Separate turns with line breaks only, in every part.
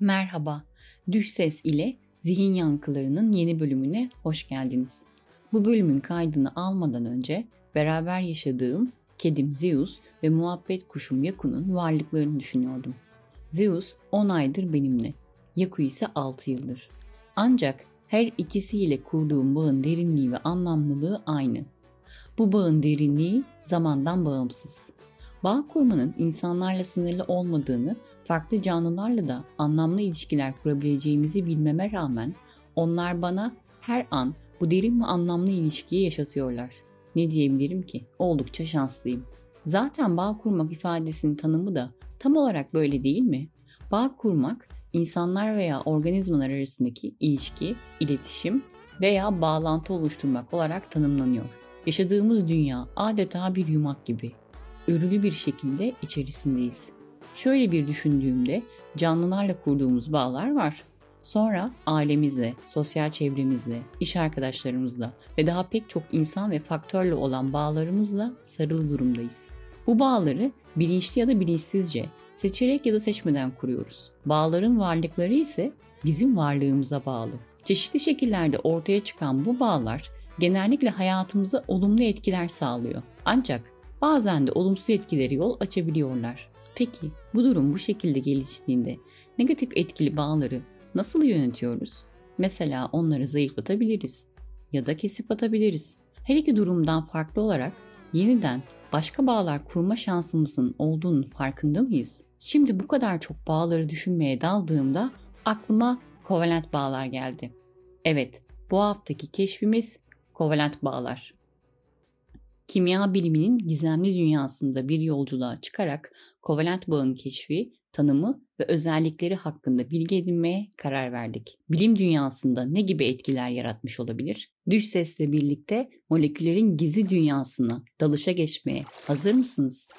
Merhaba, Düş Ses ile Zihin Yankılarının yeni bölümüne hoş geldiniz. Bu bölümün kaydını almadan önce beraber yaşadığım kedim Zeus ve muhabbet kuşum Yaku'nun varlıklarını düşünüyordum. Zeus 10 aydır benimle, Yaku ise 6 yıldır. Ancak her ikisiyle kurduğum bağın derinliği ve anlamlılığı aynı. Bu bağın derinliği zamandan bağımsız. Bağ kurmanın insanlarla sınırlı olmadığını, farklı canlılarla da anlamlı ilişkiler kurabileceğimizi bilmeme rağmen onlar bana her an bu derin ve anlamlı ilişkiyi yaşatıyorlar. Ne diyebilirim ki? Oldukça şanslıyım. Zaten bağ kurmak ifadesinin tanımı da tam olarak böyle değil mi? Bağ kurmak insanlar veya organizmalar arasındaki ilişki, iletişim veya bağlantı oluşturmak olarak tanımlanıyor. Yaşadığımız dünya adeta bir yumak gibi. Örülü bir şekilde içerisindeyiz. Şöyle bir düşündüğümde canlılarla kurduğumuz bağlar var. Sonra ailemizle, sosyal çevremizle, iş arkadaşlarımızla ve daha pek çok insan ve faktörle olan bağlarımızla sarılı durumdayız. Bu bağları bilinçli ya da bilinçsizce, seçerek ya da seçmeden kuruyoruz. Bağların varlıkları ise bizim varlığımıza bağlı. Çeşitli şekillerde ortaya çıkan bu bağlar genellikle hayatımıza olumlu etkiler sağlıyor. Ancak bazen de olumsuz etkileri yol açabiliyorlar. Peki bu durum bu şekilde geliştiğinde negatif etkili bağları nasıl yönetiyoruz? Mesela onları zayıflatabiliriz ya da kesip atabiliriz. Her iki durumdan farklı olarak yeniden başka bağlar kurma şansımızın olduğunun farkında mıyız? Şimdi bu kadar çok bağları düşünmeye daldığımda aklıma kovalent bağlar geldi. Evet, bu haftaki keşfimiz kovalent bağlar. Kimya biliminin gizemli dünyasında bir yolculuğa çıkarak kovalent bağın keşfi, tanımı ve özellikleri hakkında bilgi edinmeye karar verdik. Bilim dünyasında ne gibi etkiler yaratmış olabilir? Düş sesle birlikte moleküllerin gizli dünyasına dalışa geçmeye hazır mısınız?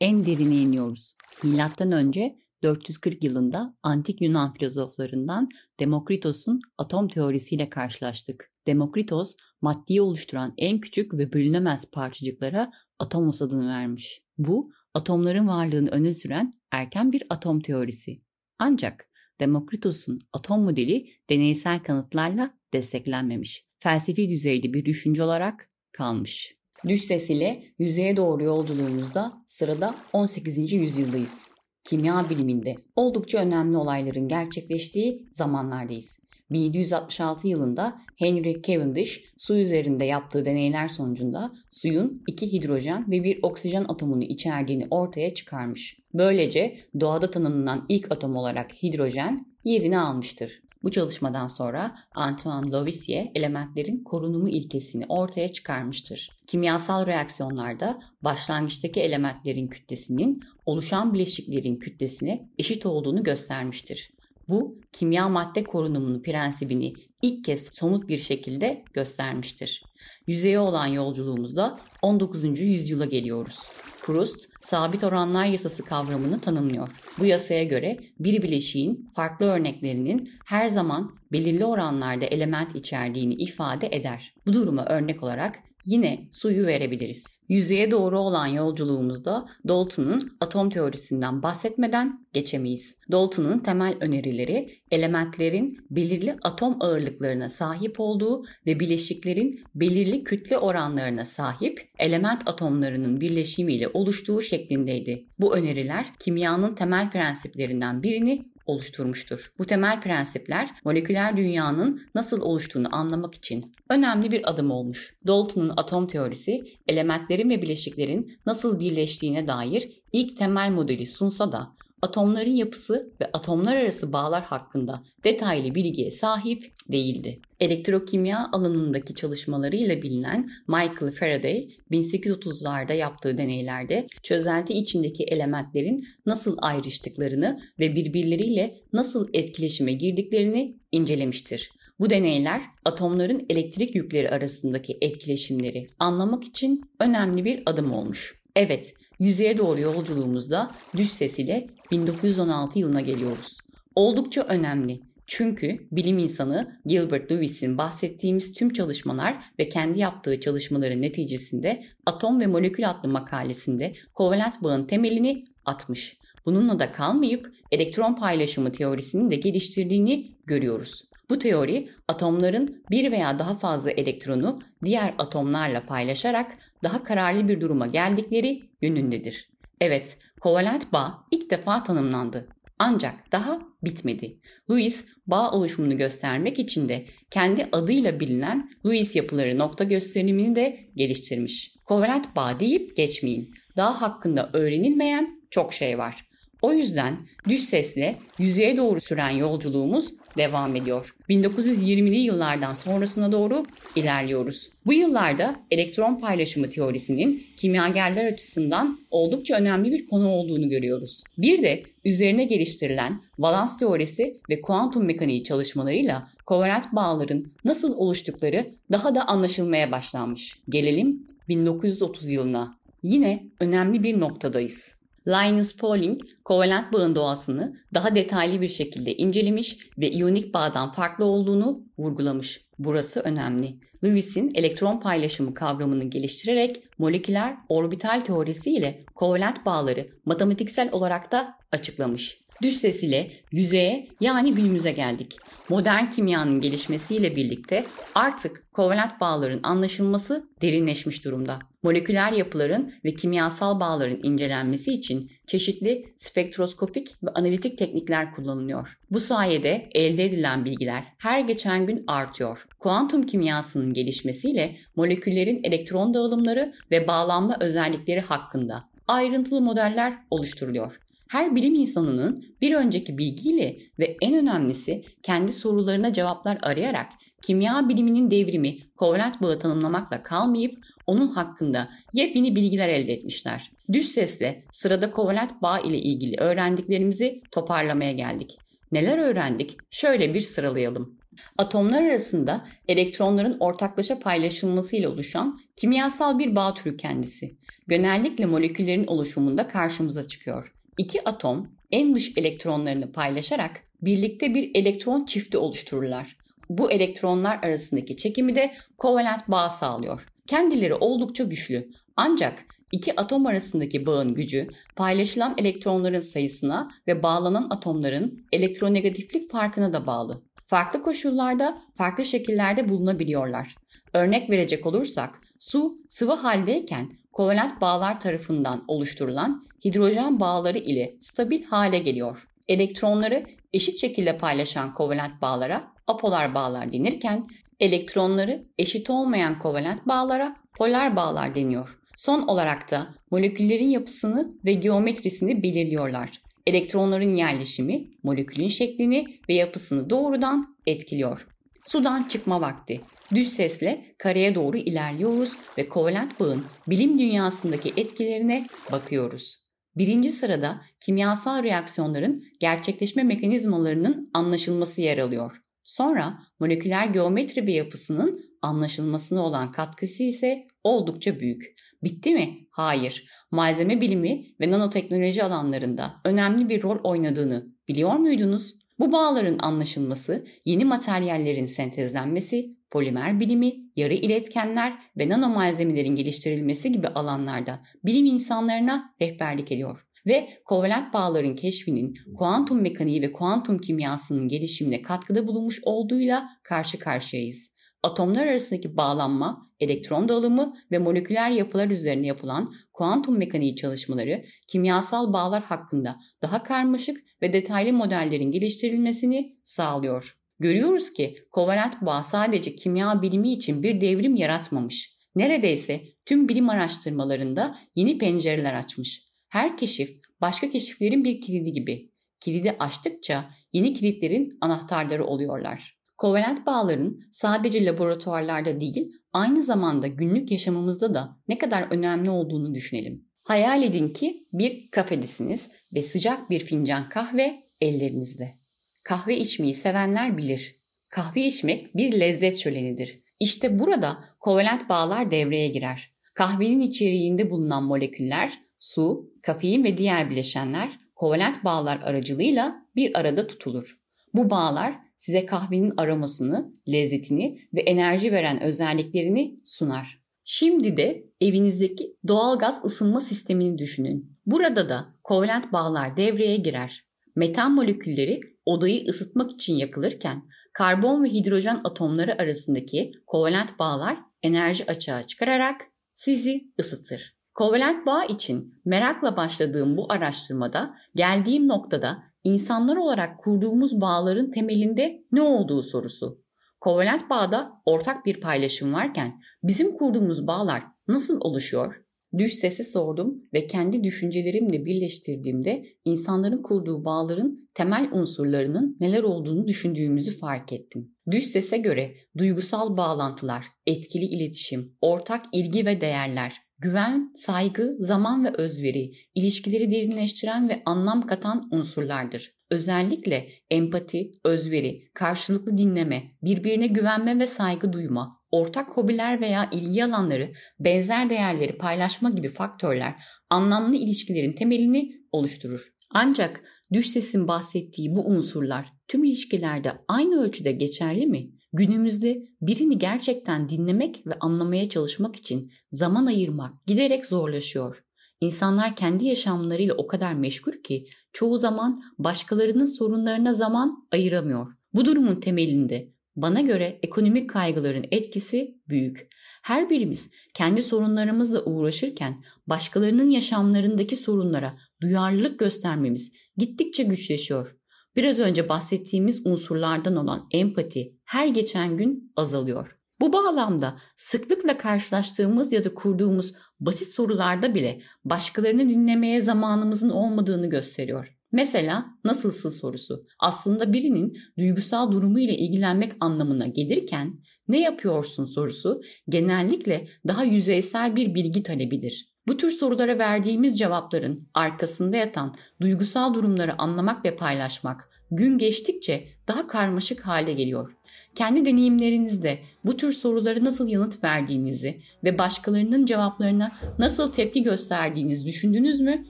En derine iniyoruz. Milattan önce 440 yılında antik Yunan filozoflarından Demokritos'un atom teorisiyle karşılaştık. Demokritos, maddeyi oluşturan en küçük ve bölünemez parçacıklara atomos adını vermiş. Bu, atomların varlığını öne süren erken bir atom teorisi. Ancak Demokritos'un atom modeli deneysel kanıtlarla desteklenmemiş. Felsefi düzeyde bir düşünce olarak kalmış. Düş sesiyle yüzeye doğru yolculuğumuzda sırada 18. yüzyıldayız. Kimya biliminde oldukça önemli olayların gerçekleştiği zamanlardayız. 1766 yılında Henry Cavendish su üzerinde yaptığı deneyler sonucunda suyun iki hidrojen ve bir oksijen atomunu içerdiğini ortaya çıkarmış. Böylece doğada tanımlanan ilk atom olarak hidrojen yerini almıştır. Bu çalışmadan sonra Antoine Lavoisier elementlerin korunumu ilkesini ortaya çıkarmıştır. Kimyasal reaksiyonlarda başlangıçtaki elementlerin kütlesinin oluşan bileşiklerin kütlesine eşit olduğunu göstermiştir. Bu kimya madde korunumunu prensibini ilk kez somut bir şekilde göstermiştir. Yüzeye olan yolculuğumuzda 19. yüzyıla geliyoruz. Proust, sabit oranlar yasası kavramını tanımlıyor. Bu yasaya göre bir bileşiğin farklı örneklerinin her zaman belirli oranlarda element içerdiğini ifade eder. Bu duruma örnek olarak yine suyu verebiliriz. Yüzeye doğru olan yolculuğumuzda Dalton'un atom teorisinden bahsetmeden geçemeyiz. Dalton'un temel önerileri elementlerin belirli atom ağırlıklarına sahip olduğu ve bileşiklerin belirli kütle oranlarına sahip element atomlarının birleşimiyle oluştuğu şeklindeydi. Bu öneriler kimyanın temel prensiplerinden birini oluşturmuştur. Bu temel prensipler moleküler dünyanın nasıl oluştuğunu anlamak için önemli bir adım olmuş. Dalton'un atom teorisi elementlerin ve bileşiklerin nasıl birleştiğine dair ilk temel modeli sunsa da atomların yapısı ve atomlar arası bağlar hakkında detaylı bilgiye sahip değildi. Elektrokimya alanındaki çalışmalarıyla bilinen Michael Faraday 1830'larda yaptığı deneylerde çözelti içindeki elementlerin nasıl ayrıştıklarını ve birbirleriyle nasıl etkileşime girdiklerini incelemiştir. Bu deneyler atomların elektrik yükleri arasındaki etkileşimleri anlamak için önemli bir adım olmuş. Evet, yüzeye doğru yolculuğumuzda düş sesiyle 1916 yılına geliyoruz. Oldukça önemli. Çünkü bilim insanı Gilbert Lewis'in bahsettiğimiz tüm çalışmalar ve kendi yaptığı çalışmaların neticesinde Atom ve Molekül adlı makalesinde kovalent bağın temelini atmış. Bununla da kalmayıp elektron paylaşımı teorisini de geliştirdiğini görüyoruz. Bu teori atomların bir veya daha fazla elektronu diğer atomlarla paylaşarak daha kararlı bir duruma geldikleri yönündedir. Evet, kovalent bağ ilk defa tanımlandı. Ancak daha bitmedi. Lewis bağ oluşumunu göstermek için de kendi adıyla bilinen Lewis yapıları nokta gösterimini de geliştirmiş. Kovalent bağ deyip geçmeyin. Daha hakkında öğrenilmeyen çok şey var. O yüzden düz sesle yüzeye doğru süren yolculuğumuz devam ediyor. 1920'li yıllardan sonrasına doğru ilerliyoruz. Bu yıllarda elektron paylaşımı teorisinin kimyagerler açısından oldukça önemli bir konu olduğunu görüyoruz. Bir de üzerine geliştirilen valans teorisi ve kuantum mekaniği çalışmalarıyla kovalent bağların nasıl oluştukları daha da anlaşılmaya başlanmış. Gelelim 1930 yılına. Yine önemli bir noktadayız. Linus Pauling, kovalent bağın doğasını daha detaylı bir şekilde incelemiş ve iyonik bağdan farklı olduğunu vurgulamış. Burası önemli. Lewis'in elektron paylaşımı kavramını geliştirerek moleküler orbital teorisi ile kovalent bağları matematiksel olarak da açıklamış. Düz ses yüzeye yani günümüze geldik. Modern kimyanın gelişmesiyle birlikte artık kovalent bağların anlaşılması derinleşmiş durumda. Moleküler yapıların ve kimyasal bağların incelenmesi için çeşitli spektroskopik ve analitik teknikler kullanılıyor. Bu sayede elde edilen bilgiler her geçen gün artıyor. Kuantum kimyasının gelişmesiyle moleküllerin elektron dağılımları ve bağlanma özellikleri hakkında ayrıntılı modeller oluşturuluyor. Her bilim insanının bir önceki bilgiyle ve en önemlisi kendi sorularına cevaplar arayarak kimya biliminin devrimi kovalent bağı tanımlamakla kalmayıp onun hakkında yepyeni bilgiler elde etmişler. Düz sesle sırada kovalent bağ ile ilgili öğrendiklerimizi toparlamaya geldik. Neler öğrendik? Şöyle bir sıralayalım. Atomlar arasında elektronların ortaklaşa paylaşılmasıyla oluşan kimyasal bir bağ türü kendisi. Genellikle moleküllerin oluşumunda karşımıza çıkıyor. İki atom en dış elektronlarını paylaşarak birlikte bir elektron çifti oluştururlar. Bu elektronlar arasındaki çekimi de kovalent bağ sağlıyor. Kendileri oldukça güçlü. Ancak iki atom arasındaki bağın gücü paylaşılan elektronların sayısına ve bağlanan atomların elektronegatiflik farkına da bağlı. Farklı koşullarda farklı şekillerde bulunabiliyorlar. Örnek verecek olursak su sıvı haldeyken kovalent bağlar tarafından oluşturulan hidrojen bağları ile stabil hale geliyor. Elektronları eşit şekilde paylaşan kovalent bağlara apolar bağlar denirken elektronları eşit olmayan kovalent bağlara polar bağlar deniyor. Son olarak da moleküllerin yapısını ve geometrisini belirliyorlar. Elektronların yerleşimi molekülün şeklini ve yapısını doğrudan etkiliyor. Sudan çıkma vakti. Düz sesle kareye doğru ilerliyoruz ve kovalent bağın bilim dünyasındaki etkilerine bakıyoruz. Birinci sırada kimyasal reaksiyonların gerçekleşme mekanizmalarının anlaşılması yer alıyor. Sonra moleküler geometri ve yapısının anlaşılmasına olan katkısı ise oldukça büyük. Bitti mi? Hayır. Malzeme bilimi ve nanoteknoloji alanlarında önemli bir rol oynadığını biliyor muydunuz? Bu bağların anlaşılması, yeni materyallerin sentezlenmesi, polimer bilimi, yarı iletkenler ve nano malzemelerin geliştirilmesi gibi alanlarda bilim insanlarına rehberlik ediyor ve kovalent bağların keşfinin kuantum mekaniği ve kuantum kimyasının gelişimine katkıda bulunmuş olduğuyla karşı karşıyayız. Atomlar arasındaki bağlanma, elektron dağılımı ve moleküler yapılar üzerine yapılan kuantum mekaniği çalışmaları kimyasal bağlar hakkında daha karmaşık ve detaylı modellerin geliştirilmesini sağlıyor. Görüyoruz ki kovalent bağ sadece kimya bilimi için bir devrim yaratmamış. Neredeyse tüm bilim araştırmalarında yeni pencereler açmış. Her keşif başka keşiflerin bir kilidi gibi. Kilidi açtıkça yeni kilitlerin anahtarları oluyorlar. Kovalent bağların sadece laboratuvarlarda değil, aynı zamanda günlük yaşamımızda da ne kadar önemli olduğunu düşünelim. Hayal edin ki bir kafedesiniz ve sıcak bir fincan kahve ellerinizde. Kahve içmeyi sevenler bilir. Kahve içmek bir lezzet şölenidir. İşte burada kovalent bağlar devreye girer. Kahvenin içeriğinde bulunan moleküller, su, kafein ve diğer bileşenler kovalent bağlar aracılığıyla bir arada tutulur. Bu bağlar size kahvenin aromasını, lezzetini ve enerji veren özelliklerini sunar. Şimdi de evinizdeki doğal gaz ısınma sistemini düşünün. Burada da kovalent bağlar devreye girer. Metan molekülleri odayı ısıtmak için yakılırken karbon ve hidrojen atomları arasındaki kovalent bağlar enerji açığa çıkararak sizi ısıtır. Kovalent bağ için merakla başladığım bu araştırmada geldiğim noktada insanlar olarak kurduğumuz bağların temelinde ne olduğu sorusu. Kovalent bağda ortak bir paylaşım varken bizim kurduğumuz bağlar nasıl oluşuyor? Düş sesi sordum ve kendi düşüncelerimle birleştirdiğimde insanların kurduğu bağların temel unsurlarının neler olduğunu düşündüğümüzü fark ettim. Düş sese göre duygusal bağlantılar, etkili iletişim, ortak ilgi ve değerler, güven, saygı, zaman ve özveri, ilişkileri derinleştiren ve anlam katan unsurlardır. Özellikle empati, özveri, karşılıklı dinleme, birbirine güvenme ve saygı duyma, ortak hobiler veya ilgi alanları, benzer değerleri paylaşma gibi faktörler anlamlı ilişkilerin temelini oluşturur. Ancak düş sesin bahsettiği bu unsurlar tüm ilişkilerde aynı ölçüde geçerli mi? Günümüzde birini gerçekten dinlemek ve anlamaya çalışmak için zaman ayırmak giderek zorlaşıyor. İnsanlar kendi yaşamlarıyla o kadar meşgul ki çoğu zaman başkalarının sorunlarına zaman ayıramıyor. Bu durumun temelinde bana göre ekonomik kaygıların etkisi büyük. Her birimiz kendi sorunlarımızla uğraşırken başkalarının yaşamlarındaki sorunlara duyarlılık göstermemiz gittikçe güçleşiyor. Biraz önce bahsettiğimiz unsurlardan olan empati her geçen gün azalıyor. Bu bağlamda sıklıkla karşılaştığımız ya da kurduğumuz basit sorularda bile başkalarını dinlemeye zamanımızın olmadığını gösteriyor. Mesela nasılsın sorusu aslında birinin duygusal durumu ile ilgilenmek anlamına gelirken ne yapıyorsun sorusu genellikle daha yüzeysel bir bilgi talebidir. Bu tür sorulara verdiğimiz cevapların arkasında yatan duygusal durumları anlamak ve paylaşmak gün geçtikçe daha karmaşık hale geliyor. Kendi deneyimlerinizde bu tür soruları nasıl yanıt verdiğinizi ve başkalarının cevaplarına nasıl tepki gösterdiğinizi düşündünüz mü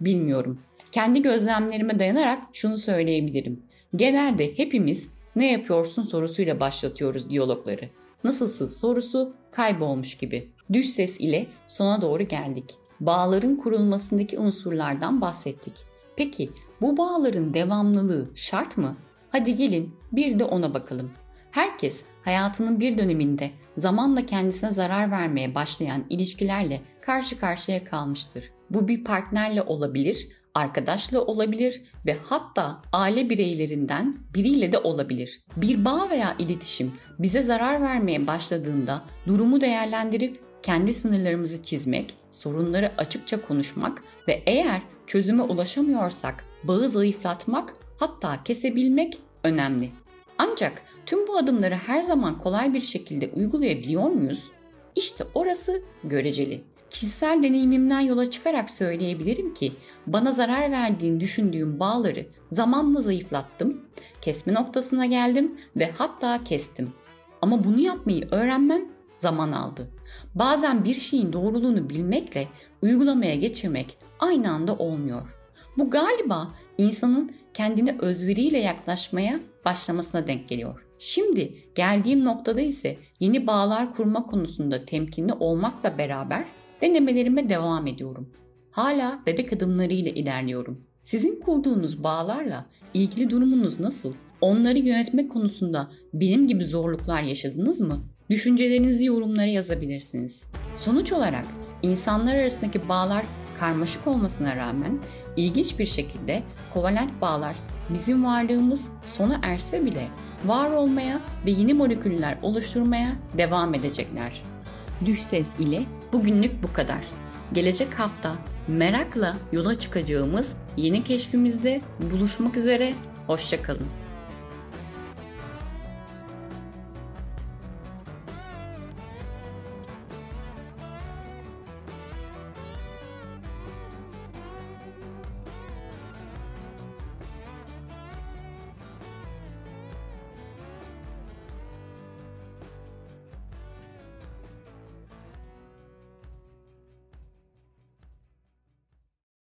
bilmiyorum. Kendi gözlemlerime dayanarak şunu söyleyebilirim. Genelde hepimiz ne yapıyorsun sorusuyla başlatıyoruz diyalogları. Nasılsın sorusu kaybolmuş gibi. Düş ses ile sona doğru geldik. Bağların kurulmasındaki unsurlardan bahsettik. Peki bu bağların devamlılığı şart mı? Hadi gelin bir de ona bakalım. Herkes hayatının bir döneminde zamanla kendisine zarar vermeye başlayan ilişkilerle karşı karşıya kalmıştır. Bu bir partnerle olabilir, arkadaşla olabilir ve hatta aile bireylerinden biriyle de olabilir. Bir bağ veya iletişim bize zarar vermeye başladığında durumu değerlendirip kendi sınırlarımızı çizmek, sorunları açıkça konuşmak ve eğer çözüme ulaşamıyorsak bağı zayıflatmak hatta kesebilmek önemli. Ancak tüm bu adımları her zaman kolay bir şekilde uygulayabiliyor muyuz? İşte orası göreceli. Kişisel deneyimimden yola çıkarak söyleyebilirim ki bana zarar verdiğini düşündüğüm bağları zamanla zayıflattım, kesme noktasına geldim ve hatta kestim. Ama bunu yapmayı öğrenmem zaman aldı. Bazen bir şeyin doğruluğunu bilmekle uygulamaya geçirmek aynı anda olmuyor. Bu galiba insanın kendine özveriyle yaklaşmaya başlamasına denk geliyor. Şimdi geldiğim noktada ise yeni bağlar kurma konusunda temkinli olmakla beraber denemelerime devam ediyorum. Hala bebek adımlarıyla ilerliyorum. Sizin kurduğunuz bağlarla ilgili durumunuz nasıl? Onları yönetme konusunda benim gibi zorluklar yaşadınız mı? Düşüncelerinizi yorumlara yazabilirsiniz. Sonuç olarak insanlar arasındaki bağlar karmaşık olmasına rağmen ilginç bir şekilde kovalent bağlar bizim varlığımız sona erse bile var olmaya ve yeni moleküller oluşturmaya devam edecekler. Düş ses ile bugünlük bu kadar. Gelecek hafta merakla yola çıkacağımız yeni keşfimizde buluşmak üzere. Hoşçakalın.